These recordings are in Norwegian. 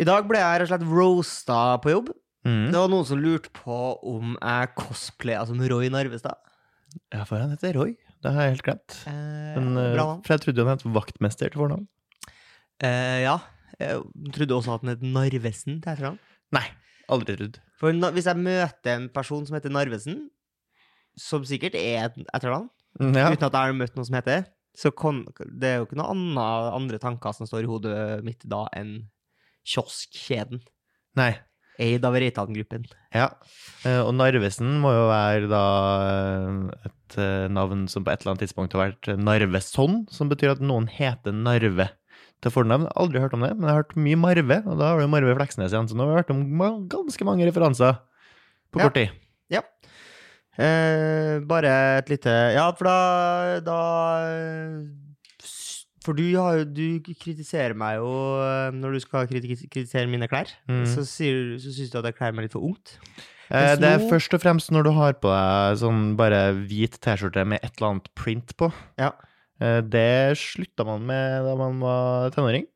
I dag ble jeg rett og slett roasta på jobb. Mm. Det var noen som lurte på om jeg cosplaya som Roy Narvestad. Ja, for han heter Roy. Det har jeg helt glemt. Eh, Men, eh, bra for jeg trodde han het vaktmester til fornavn. Eh, ja. Jeg trodde også at han het Narvesen til etternavn. Nei, aldri trodd. For hvis jeg møter en person som heter Narvesen, som sikkert er et etternavn, Mm, Ja. uten at jeg har møtt noen som heter det, så kon, det er jo ikke noen andre tanker som står i hodet mitt da enn kioskkjeden. Nei. Eid av Reitan-gruppen. Ja. Eh, Og Narvesen må jo være da eh, et eh, navn som på et eller annet tidspunkt har vært Narveson, som betyr at noen heter Narve til fornavn. Aldri hørt om det, men jeg har hørt mye Marve, og da har du Marve Fleksnes igjen, så nå har vi hørt om ganske mange referanser på kort tid. Eh, bare et lite Ja, for da, da For du, har du kritiserer meg jo eh, når du skal kritisere mine klær. Mm. Så, sier, så syns du at jeg kler meg litt for ungt. Eh, Det er først og fremst når du har på deg sånn bare hvit T-skjorte med et eller annet print på. Ja. Eh, Det slutta man med da man var tenåring.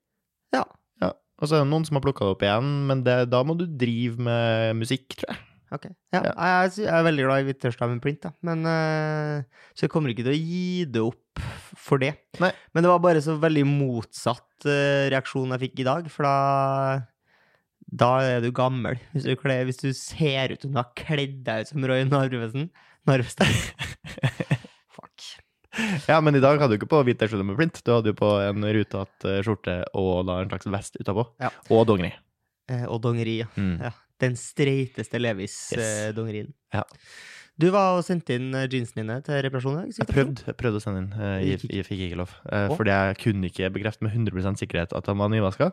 Ja. ja. Og så er det noen som har plukka det opp igjen, men det, da må du drive med musikk, tror jeg. Ok. Ja, Ja. Jeg, jeg er veldig glad i med print, da. Men, uh, så jeg kommer ikke til å gi det opp for det. Nei. Men det var bare så veldig motsatt uh, reaksjon jeg fikk i dag, for da da er du gammel. Hvis du, kler, hvis du ser ut som du har kledd deg ut som Roy Narvesen. Narvestad. Fuck. Ja, men i dag hadde du ikke på hvit T-skjorte med print. Du hadde jo på en rutete skjorte og da en slags vest utapå. Ja. Og dongeri. Eh, og dongeri, ja. Mm. ja. Den streiteste Levis-dongerien. Ja. Du var og sendte inn eh, jeansene dine til reparasjon? Jeg prøvde, jeg prøvde å sende inn. eh, Jeg, jeg fikk ikke lov. Oh. Fordi jeg kunne ikke bekrefte med 100% sikkerhet at de var nyvaska.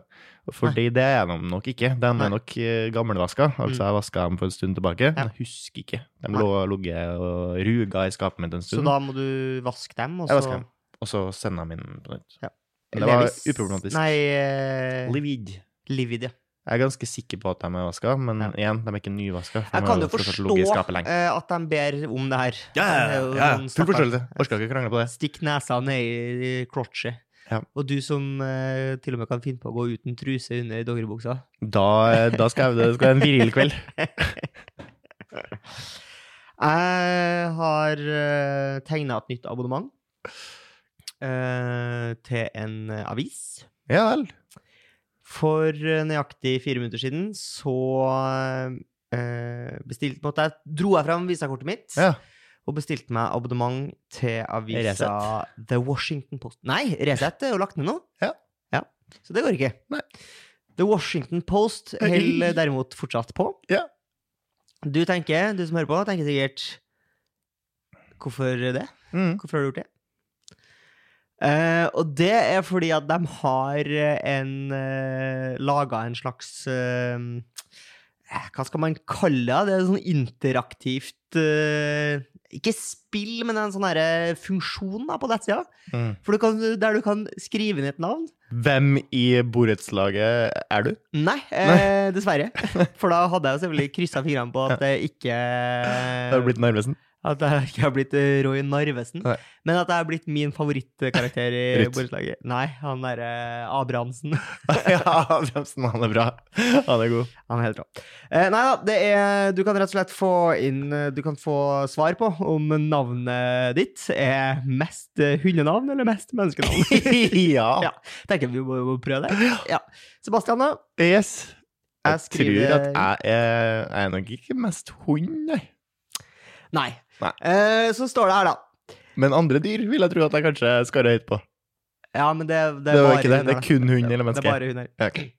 Fordi det er de nok ikke. De Nei. er nok eh, gammelvaska. Altså, jeg vaska dem for en stund tilbake. Ja. Jeg husker ikke. De Nei. lå ligget og ruga i skapet mitt en stund. Så da må du vaske dem, og Jeg så vasker dem. Og så sender de inn på nytt. Ja. Det var uproblematisk. Nei, uh... Livid. Livid, ja. Jeg er ganske sikker på at de er vaska, men Ja. igjen, de er ikke nyvaska. Jeg kan jo forstå eh, at de ber om det her. Ja, ja, ja. Full forståelse. Orka ikke krangle på det. Stikk nesa ned i crotchet. Ja. Og du som eh, til og med kan finne på å gå uten truse under doggeribuksa. Da, da skal jeg, det skal være en viril kveld. Jeg har eh, tegna et nytt abonnement eh, til en avis. Ja vel. For eh, nøyaktig fire minutter siden så eh, bestilte måtte jeg, dro jeg fram visakortet mitt Ja. og bestilte meg abonnement til avisa Reset. The Washington Post. Nei, Resett er jo lagt ned nå. Ja. Så det går ikke. Nei. The Washington Post holder derimot fortsatt på. Ja. Du tenker, du som hører på, tenker sikkert Hvorfor det? Mm. Hvorfor har du gjort det? Eh, og det er fordi at de har en uh, laga en slags eh, eh, Hva skal man kalle det? Det er sånn interaktivt uh, Ikke spill, men en sånn funksjon da, på nettsida. Mm. For du kan, der du kan skrive inn et navn. Hvem i borettslaget er du? Nei, eh, dessverre. For da hadde jeg jo selvfølgelig kryssa fingrene på at det ikke Det hadde blitt Narvesen? At jeg ikke har blitt eh, Roy Narvesen. Nei. Men at jeg har blitt min favorittkarakter i borettslaget. Nei, han derre Abrahamsen. ja, Abrahamsen, han er bra. Han er god. Han er helt rå. Eh, nei da, det er Du kan rett og slett få inn eh, Du kan få svar på om navnet ditt er mest eh, hundenavn eller mest menneskenavn. ja. Ja. Tenker vi må, må prøve det. Ja. Sebastian, da? Yes. Jeg Jeg skriver- tror at jeg er, jeg er nok ikke mest hund, nei. Nei. Eh, så står det her, da. Men andre dyr vil jeg tro at jeg kanskje skarrer høyt på. Ja, men det, det Det var ikke det. hunder, Det er kun hund eller Det er bare hunder. Ja, ok.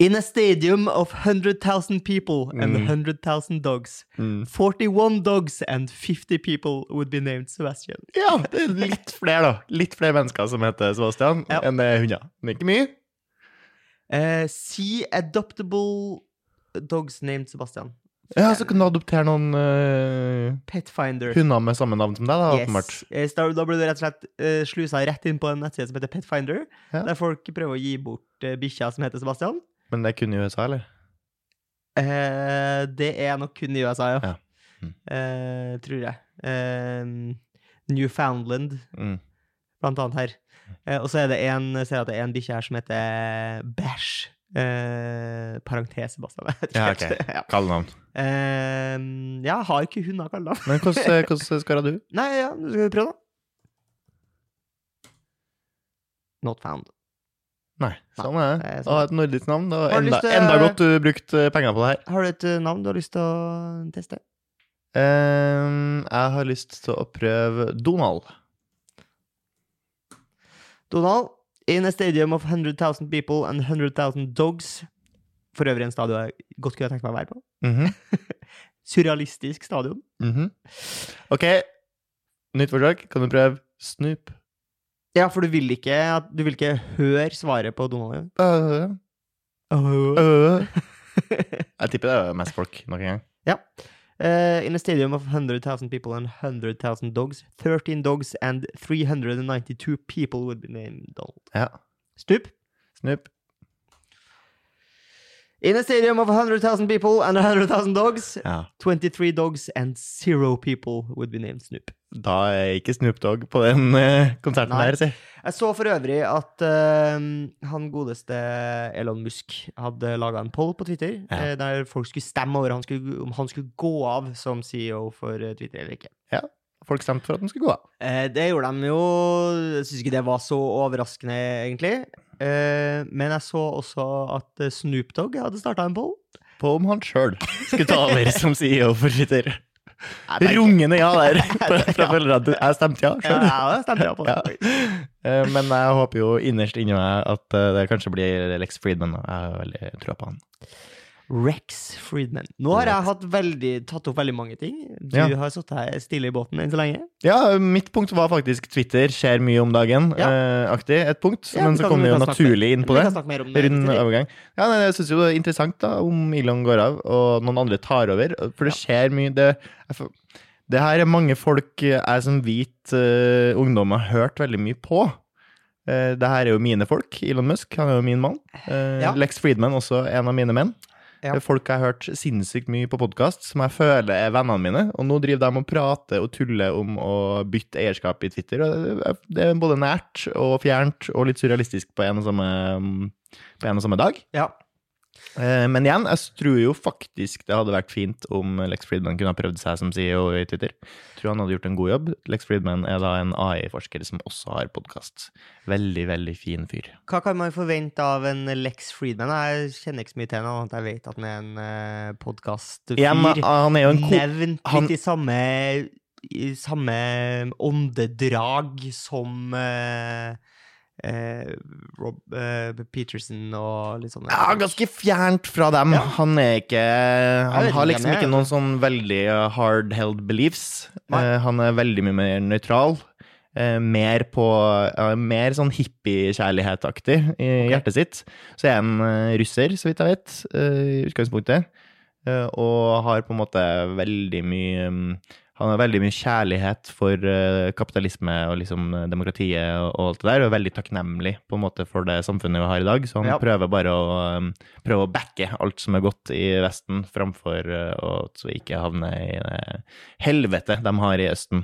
In a stadium of 100,000 people and Mm. 100,000 dogs, Mm. 41 dogs and 50 people would be named Sebastian. Ja, det er litt flere, da. Litt flere mennesker som heter Sebastian, Ja. enn det er hunder. Men ikke mye. Uh, see adoptable dogs named Sebastian. Ja, så kan du adoptere noen uh, Petfinder. hunder med samme navn som deg, da, åpenbart. Yes. Eh, da, da blir du rett og slett uh, slusa rett inn på en nettside som heter Petfinder, Ja. der folk prøver å gi bort uh, bikkja som heter Sebastian. Men det er kun i USA, eller? Eh, det er nok kun i USA, ja. Ja. Mm. Eh, tror jeg. Eh, Newfoundland, Mm. blant annet her. Eh, og så er det en, ser jeg at det er en bikkje her som heter Bash. Eh, parentes, Sebastian. Ja, ok. ja. Kallenavn. Eh, jeg har ikke hunder kallenavn. Men hvordan, hvordan skal du? Nei, ja, skal vi prøve, da? Not found. Nei, sånn er det er Å, sånn. et nordisk navn. Det var enda, til- enda godt du brukte penger på det her. Har du et eh, navn du har lyst til å teste? Ehm, jeg har lyst til å prøve Donald. Donald, in a stadium of 100,000 people and 100,000 dogs For øvrig en stadion jeg godt kunne tenkt meg å være på. Mhm, Surrealistisk stadion. mhm. OK, nytt forsøk. Kan du prøve Snoop? Ja, for du vil ikke, du vil ikke høre svaret på Donald. Øh, Uh, uh. Jeg tipper det er mest folk nok en gang. Uh, in a stadium of 100,000 people and 100,000 dogs, 13 dogs and 392 people would be named Donald. Ja. Snoop. Snoop. In a stadium of 100,000 people and 100,000 dogs, Ja. 23 dogs and zero people would be named Snoop. Da er ikke Snoop Dogg på den uh, konserten Nei. der, si. Jeg så for øvrig at uh, han godeste Elon Musk hadde laga en poll på Twitter Ja. eh, der folk skulle stemme over han skulle, om han skulle gå av som CEO for eh, Twitter eller ikke. Folk stemte for at den skulle gå av. Eh, det gjorde de jo Jeg syns ikke det var så overraskende, egentlig. Eh, men jeg så også at eh, Snoop Dogg hadde starta en poll. På om han sjøl skulle ta over som CEO for Twitter. Jeg Rungende ja der. Fra følgere at jeg stemte ja Ja, sjøl. ja, det stemte ja på. Ja. Eh, Men jeg håper jo innerst inni meg at eh, det kanskje blir Lex Friedman. Jeg har veldig trua på han. Rex Friedman. Nå har jeg veldig, tatt opp veldig mange ting. Du Ja. har sittet her stille i båten enn så lenge. Ja, mitt punkt var faktisk Twitter skjer mye om dagen. Ja. eh, aktig. Et punkt. Ja, men så kommer kom vi jo naturlig inn på det. Rund overgang. Ja, nei, jeg syns jo det er interessant da, om Elon går av, og noen andre tar over. For det skjer mye det, jeg det her er mange folk jeg som hvit uh, ungdom har hørt veldig mye på. Uh, det her er jo mine folk. Elon Musk, han er jo min mann. Uh. Lex Friedman, også en av mine menn. Ja. Folk jeg har hørt sinnssykt mye på podkast, som jeg føler er vennene mine. Og nå driver de og prater og tuller om å bytte eierskap i Twitter. Er- det er både nært og fjernt og litt surrealistisk på en og samme, på en og samme dag. Ja. Eh, Men igjen, jeg tror jo faktisk det hadde vært fint om Lex Friedman kunne ha prøvd seg som CEO i Twitter. Jeg tror han hadde gjort en god jobb. Lex Friedman er da en AI-forsker som også har podkast. Veldig, veldig fin fyr. Hva kan man forvente av en Lex Friedman? Jeg kjenner ikke så mye til ham, annet jeg vet at han er en uh, podkastfyr. Ja, han er jo en. Nevnt han- litt i samme, i samme åndedrag som eh, eh, Rob eh, Peterson og litt sånn Ja, ganske fjernt fra dem. Ja. Han er ikke Han har liksom ikke noen sånn veldig uh, hard-held beliefs. Eh, han er veldig mye mer nøytral. Eh, mer på ja, Mer sånn hippiekjærlighetaktig i okay. hjertet sitt. Så er han eh, russer, så vidt jeg vet, eh, i utgangspunktet. Eh, og har på en måte veldig mye mm, Han har veldig mye kjærlighet for eh, kapitalisme og liksom eh, demokratiet og, alt det der, og er veldig takknemlig på en måte for det samfunnet vi har i dag. Så han Ja. prøver bare å um, prøve å backe alt som er godt i Vesten, framfor å vi ikke havner i det helvete de har i Østen.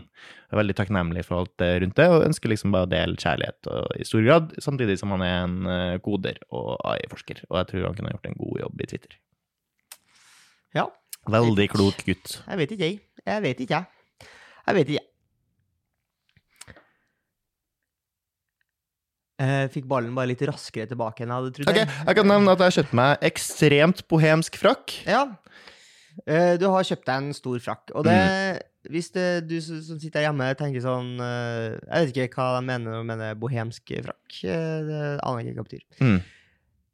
Er veldig takknemlig for alt det rundt det, og ønsker liksom bare å dele kjærlighet og, i stor grad, samtidig som han er en koder og AI-forsker. Og jeg tror han kunne gjort en god jobb i Twitter. Ja, Veldig klok gutt. jeg vet ikke, jeg. Jeg vet ikke, jeg. Jeg vet ikke. Jeg fikk ballen bare litt raskere tilbake enn jeg hadde trodd. Ok, Jeg kan nevne at jeg har kjøpt meg ekstremt bohemsk frakk. Ja. Eh, Du har kjøpt deg en stor frakk, og det Hvis det, du som sitter hjemme tenker sånn eh, Jeg vet ikke hva de mener når de mener bohemsk frakk. eh, Det aner jeg ikke hva det betyr. Mm.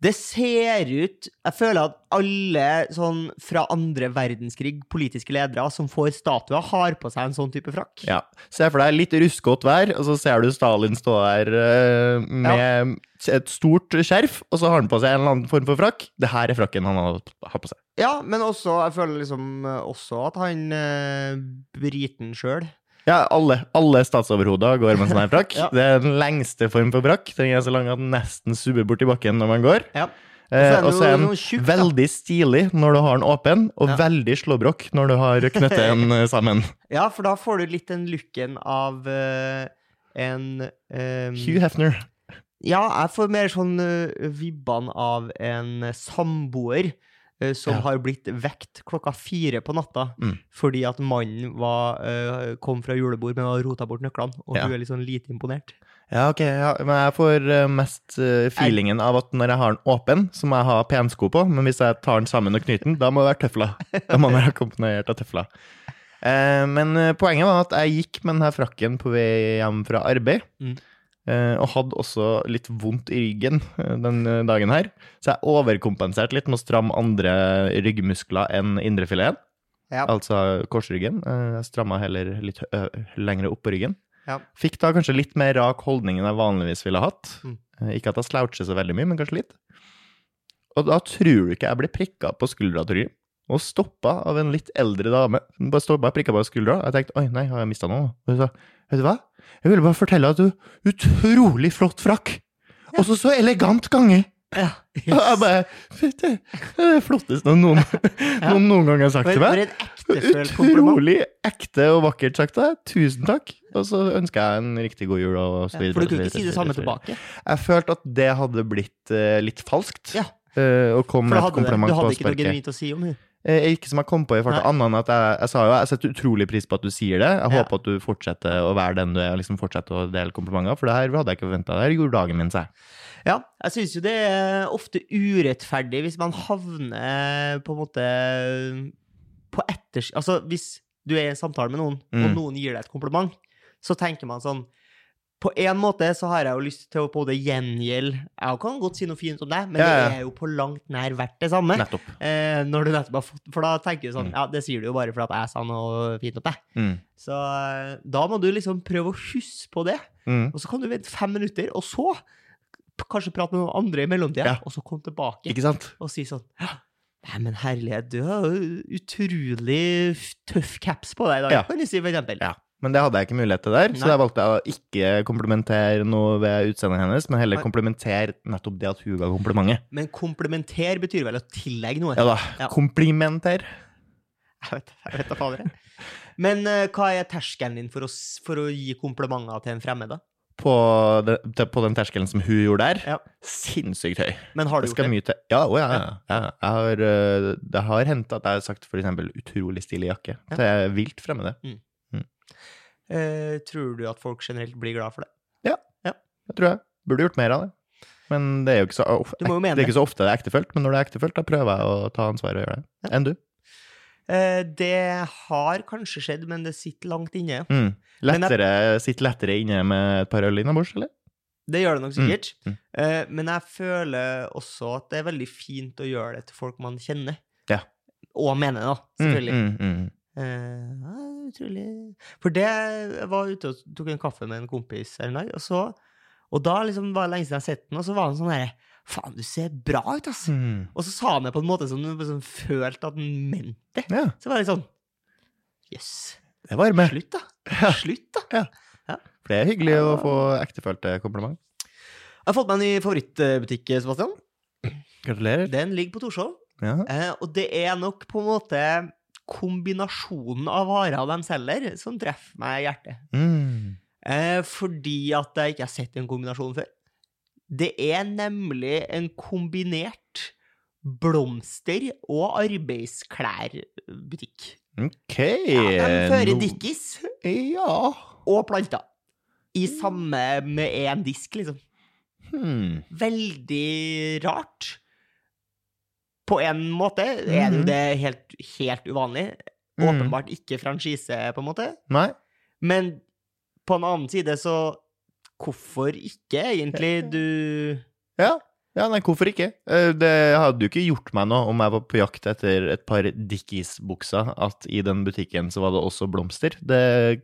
Det ser ut Jeg føler at alle sånn fra andre verdenskrig, politiske ledere som får statuer, har på seg en sånn type frakk. Ja. Se for deg litt ruskete vær, og så ser du Stalin stå der uh, med et stort skjerf, og så har han på seg en eller annen form for frakk. Det her er frakken han har har på seg. Ja, men også, jeg føler liksom eh, også at han uh, briten sjøl Ja, alle, alle statsoverhoder går med sånn her frakk. Ja. Det er den lengste form for brakk. Den er så lang at den nesten subber borti bakken når man går. Ja. Eh, Og så så er den veldig stilig når du har den åpen, og Ja. veldig slåbrok når du har knyttet den eh, sammen. Ja, for da får du litt den looken av uh, en um, Hugh Hefner. Ja, jeg får mer sånn uh, vibbene av en samboer som Ja. har blitt vekt klokka fire på natta Mm. fordi at mannen var, uh, kom fra julebord, men hadde rota bort nøklene, og Ja. hun er litt sånn lite imponert. Ja, ok, ja. men jeg får eh, mest eh, feelingen av at når jeg har den åpen, så må jeg ha pensko på, men hvis jeg tar den sammen og knyter den, da må det være tøfler. Da må den være komponert av tøfler. Eh, men eh, poenget var at jeg gikk med denne frakken på vei hjem fra arbeid, Mm. Eh, og hadde også litt vondt i ryggen eh, den eh, dagen her, så jeg overkompenserte litt med å stramme andre ryggmuskler enn indrefileten, Ja. altså korsryggen. Jeg stramma heller litt lengre opp på ryggen. Ja. Fikk da kanskje litt mer rak holdning enn jeg vanligvis ville hatt. Mm. Ikke at jeg sloucher så veldig mye, men kanskje litt. Og da tror du ikke jeg ble prikka på skuldra, Torgrim, og stoppa av en litt eldre dame. Hun bare stoppa prikka på skuldra. Jeg tenkte oi, nei, har jeg mista noe? Og hun sa vet du hva, jeg ville bare fortelle at du utrolig flott frakk. Og så så elegant gange. Ja. Og jeg bare vet du, Det er det flotteste noen, noen noen gang har sagt til meg. Utrolig ekte og vakkert sagt av deg. Tusen takk. Og så ønsker jeg en riktig god jul. Og så Ja, for du kunne ikke si det samme videre, videre. tilbake. Jeg følte at det hadde blitt uh, litt falskt. Ja. Uh, å komme med et kompliment du, sparket. du hadde ikke noe genuint å si om henne. Eh, ikke som jeg kom på i farta, annet enn at jeg, jeg sa jo jeg setter utrolig pris på at du sier det. Jeg Ja. håper at du fortsetter å være den du er, liksom fortsetter å dele komplimenter. For det her hadde jeg ikke forventa. Det her gjorde dagen min seg. Ja, jeg syns jo det er ofte urettferdig hvis man havner på en måte på etters... Altså, hvis du er i en samtale med noen, og Mm. noen gir deg et kompliment, så tenker man sånn På en måte så har jeg jo lyst til å både gjengjelde Jeg kan godt si noe fint om deg, men Ja, ja. det er jo på langt nær verdt det samme. Eh, når du nettopp har fått For da tenker du sånn Mm. Ja, det sier du jo bare fordi at jeg sa noe fint om deg. Mm. Så eh, da må du liksom prøve å huske på det. Mm. Og så kan du vente fem minutter, og så kanskje prate med noen andre i mellomtida, Ja. og så komme tilbake Ikke sant? og si sånn «Ja, Nei, men herlighet, du har jo utrolig tøff caps på deg i dag, kan du si, for eksempel. Ja. Men det hadde jeg ikke mulighet til der, så jeg valgte å ikke komplementere noe ved utseendet hennes, men heller Nei. komplementere nettopp det at hun ga komplimentet. Men komplementer betyr vel å tillegge noe? Ja da. Ja. Komplimenter. Jeg vet, jeg vet da fader. Men uh, hva er terskelen din for å, for å gi komplimenter til en fremmed, da? På, de, på den terskelen som hun gjorde der. Ja. Sinnssykt høy. Men har du gjort det? Ja, å, ja, ja. ja. Jeg har, øh, det har hendt at jeg har sagt eksempel utrolig stilig jakke Ja. til vilt fremmede. Eh, tror du at folk generelt blir glad for det? Ja, Det tror jeg. Burde gjort mer av det. Men det er jo ikke så, of- det er ikke så ofte det er ektefølt, men når det er ektefølt, da prøver jeg å ta ansvar og gjøre det. Ja. Enn du? Eh, det har kanskje skjedd, men det sitter langt inne. Mm. Lettere, jeg- Sitter lettere inne med et par øl innabords, eller? Det gjør det nok sikkert. mm. Eh, men jeg føler også at det er veldig fint å gjøre det til folk man kjenner. Ja. Og mener, da, selvfølgelig. Mm, Eh, ja, utrolig For det jeg var ute og tok en kaffe med en kompis en dag, og så Og da liksom var det lenge siden jeg har sett den, og så var han sånn herre Faen, du ser bra ut, ass! Mm. Og så sa han det på en måte som du liksom følte at han mente. Ja, Så var det sånn Jøss. det varme. Slutt, da. Ja. Slutt, da. For det er hyggelig å få ektefølte kompliment. Jeg har fått meg en ny favorittbutikk, Sebastian. Gratulerer. Den ligger på Torshov. Ja. Eh, og det er nok på en måte kombinasjonen av varer de selger, som treffer meg i hjertet. Mm. Eh, fordi at jeg ikke har sett en kombinasjon før. Det er nemlig en kombinert blomster- og arbeidsklærbutikk. OK. Ja, de fører Dickies Ja. og planter. I samme med én disk, liksom. Hmm. Veldig rart. På en måte er det jo Mhm. det helt, helt uvanlig. Mhm. Åpenbart ikke franchise, på en måte. Nei. Men på en annen side så Hvorfor ikke, egentlig? Du Ja. Ja, nei, hvorfor ikke? Eh, Det hadde jo ikke gjort meg noe om jeg var på jakt etter et par Dickies-bukser, at i den butikken så var det også blomster. Det,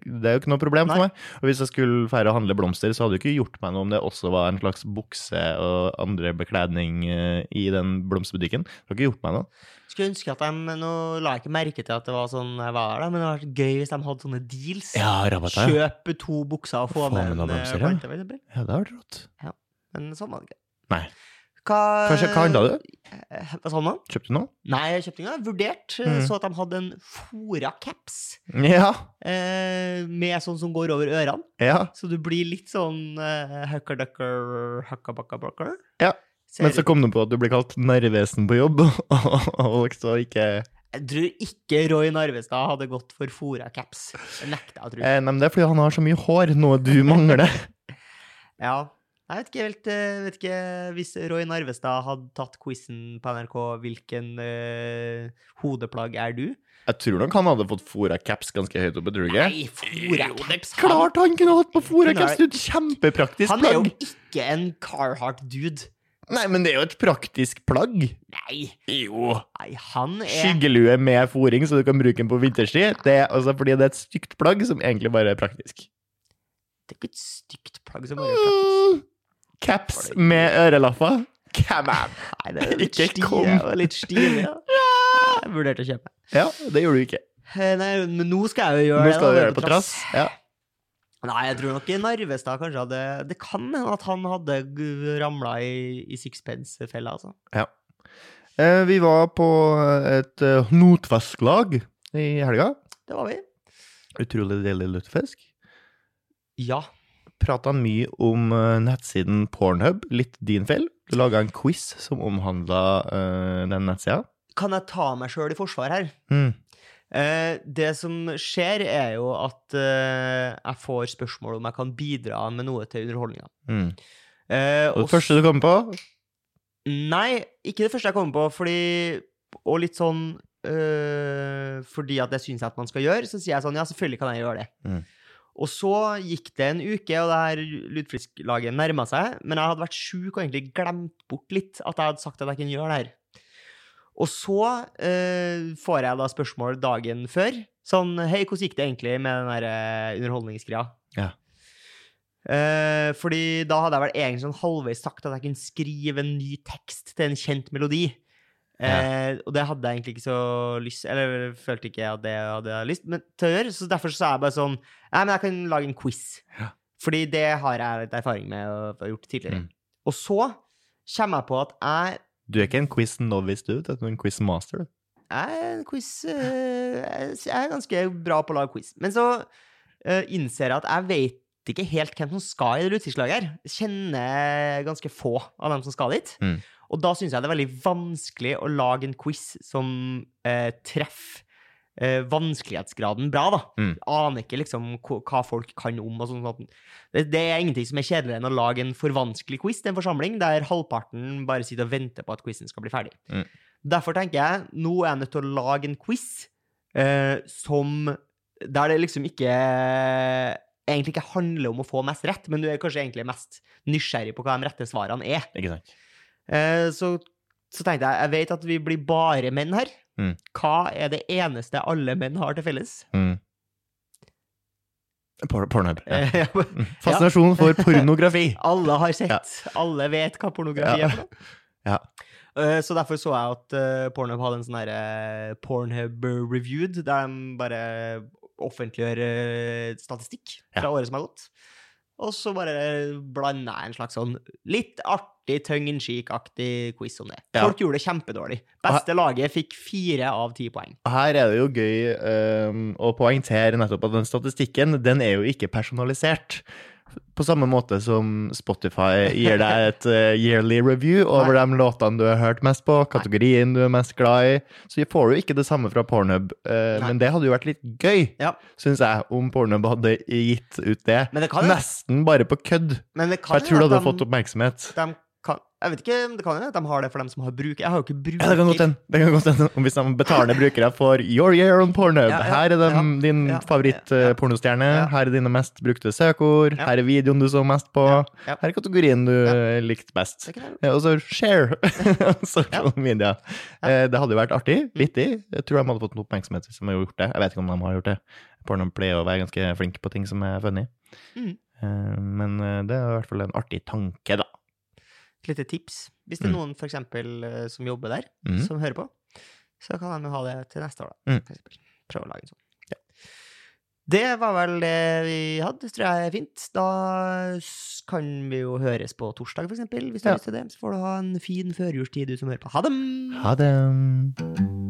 det er jo ikke noe problem Nei. for meg. Og hvis jeg skulle fære og handle blomster, så hadde det ikke gjort meg noe om det også var en slags bukse og andre bekledning eh, i den blomsterbutikken. Det hadde ikke gjort meg noe. skulle ønske at de Nå la jeg ikke merke til at det var sånn jeg var der, men det hadde vært gøy hvis de hadde sånne deals. Ja, rabatter. ja. Kjøp to bukser og få, Få med med en eh, blomster, ja. for eksempel. Ja, det har vært rått. Ja, Men sånn var det ikke. Nei. Hva, Hva, hva handla du? Eh, Hva sa man? Kjøpte du noe? Nei, jeg kjøpte ikke. Vurdert vurderte. Mm. Så at de hadde en Fora-caps Ja. eh, med sånn som går over ørene. ja. Så du blir litt sånn uh, hucker-ducker, hucka-bukka-bucker. Ja, Ser- Men så kom du på at du ble kalt narvesen på jobb, og valgte ikke Jeg tror ikke Roy Narvestad hadde gått for Fora-caps. Nekter jeg tror jeg. eh, Nei, men det er fordi han har så mye hår, noe du mangler. Ja. Jeg vet ikke helt eh, vet ikke, Hvis Roy Narvestad hadde tatt quizen på NRK 'Hvilken eh, hodeplagg er du?' Jeg tror nok han hadde fått Fora-caps ganske høyt oppe, tror du ikke? Nei, Fora-caps! Klart han kunne hatt på Fora-caps! Det er et kjempepraktisk plagg. Han er jo ikke en Carhartt-dude. Nei, men det er jo et praktisk plagg. Nei, Jo. nei, han er Skyggelue med fòring, så du kan bruke den på vinterstid. Det er altså fordi det er et stygt plagg som egentlig bare er praktisk. Det er ikke et stygt plagg som bare er praktisk. Caps med ørelapper. Come on! Nei, det er litt Ikke stilig. kom. og Litt stil, ja. Jeg vurderte å kjøpe. Ja, det gjorde du ikke. Eh, Nei, men nå skal jeg jo gjøre Nå det. skal da, du gjøre det på trass. Ja. Nei, jeg tror nok Narvestad kanskje hadde Det kan hende at han hadde ramla i, i sixpence-fella, altså. Eh, vi var på et uh, notfisklag i helga. Det var vi. Utrolig deilig lutefisk. Ja. Prata mye om eh, nettsiden Pornhub. Litt din feil. Du laga en quiz som omhandla uh, den nettsida. Kan jeg ta meg sjøl i forsvar her? Mm. Uh, det som skjer, er jo at uh, jeg får spørsmål om jeg kan bidra med noe til underholdninga. Mm. Eh, det første du kommer på Nei, ikke det første jeg kommer på, fordi Og litt sånn Fordi at det syns jeg at man skal gjøre, så sier jeg sånn Ja, selvfølgelig kan jeg gjøre det. Mm. Og så gikk det en uke, og det her lutfisklaget nærma seg, men jeg hadde vært sjuk og egentlig glemt bort litt at jeg hadde sagt at jeg kunne gjøre det her. Og så eh, får jeg da spørsmål dagen før. Sånn Hei, hvordan gikk det egentlig med den der øh, underholdningsgreia? Ja. Eh, fordi da hadde jeg vel egentlig sånn halvveis sagt at jeg kunne skrive en ny tekst til en kjent melodi. Eh, Og det hadde jeg egentlig ikke så lyst Eller følte ikke at det hadde jeg lyst men, til å gjøre. Så derfor så er jeg bare sånn Nei, men jeg kan lage en quiz. Ja. Fordi det har jeg litt erfaring med å ha gjort tidligere. Mm. Og så kommer jeg på at jeg Du er ikke en quiz novice, du? Du er en quiz master. du. jeg er en quiz eh, Jeg er ganske bra på å lage quiz. Men så eh, innser jeg at jeg vet ikke helt hvem som skal i det utstillingslaget her. Kjenner ganske få av dem som skal dit. Mm. Og da syns jeg det er veldig vanskelig å lage en quiz som eh, treffer eh, vanskelighetsgraden bra, da. Mm. Aner ikke liksom hva folk kan om og sånn. sånn. Det, det er ingenting som er kjedeligere enn å lage en for vanskelig quiz til en forsamling, der halvparten bare sitter og venter på at quizen skal bli ferdig. Mm. Derfor tenker jeg nå er jeg nødt til å lage en quiz eh, som Der det liksom ikke Egentlig ikke handler om å få mest rett, men du er kanskje egentlig mest nysgjerrig på hva de rette svarene er. Ikke sant? Eh, så, så tenkte jeg jeg vet at vi blir bare menn her. Mm. Hva er det eneste alle menn har til felles? Mm. Por Pornhub. Ja. Mm. Fascinasjon for pornografi. alle har sett. Ja. Alle vet hva pornografi Ja. er for. Ja. Eh, Så derfor så jeg at eh, Pornhub hadde en sånn herre Pornhub Reviewed, der de bare offentliggjør statistikk fra året som har gått. Og så bare blanda jeg en slags sånn litt artig, tongue in cheek-aktig quiz om det. Ja. Folk gjorde det kjempedårlig. Beste laget fikk fire av ti poeng. Her er det jo gøy um, å poengtere nettopp at den statistikken, den er jo ikke personalisert. På samme måte som Spotify gir deg et uh, yearly review over de låtene du har hørt mest på, kategorien du er mest glad i, så får du ikke det samme fra Pornhub. Uh, men det hadde jo vært litt gøy, Ja. syns jeg, om Pornhub hadde gitt ut det. Det kan Nesten bare på kødd. men det For jeg tror det du de, hadde fått oppmerksomhet. de Jeg vet ikke om det kan hende de har det for dem som har bruker. Jeg har jo ikke bruker. Ja, det kan godt hende. Det kan godt hende. Om Hvis de betalende brukere får Your Year on Pornhub. Ja, ja, Her er dem, ja, din favoritt-pornostjerne. Her er dine mest brukte søkeord. Her er videoen du så mest på. Her er kategorien du eh, likte best. Ja, Og så share social media. Eh, Det hadde jo vært artig. Vittig. Jeg tror de hadde fått noe oppmerksomhet hvis de hadde gjort det. Jeg vet ikke om de har gjort det. Pornhub pleier å være ganske flink på ting som er funny. Eh, Men eh, det er i hvert fall en artig tanke, da. Et lite tips. Hvis det er Mm. noen for eksempel, eh, som jobber der, mm. som hører på, så kan de jo ha det til neste år, da. Mm. For eksempel. Prøve å lage en sånn. Det var vel det vi hadde. Tror jeg er fint. Da kan vi jo høres på torsdag, for eksempel, hvis du Ja. har lyst til det. Så får du ha en fin førjulstid, du som hører på. Ha det! Ha det.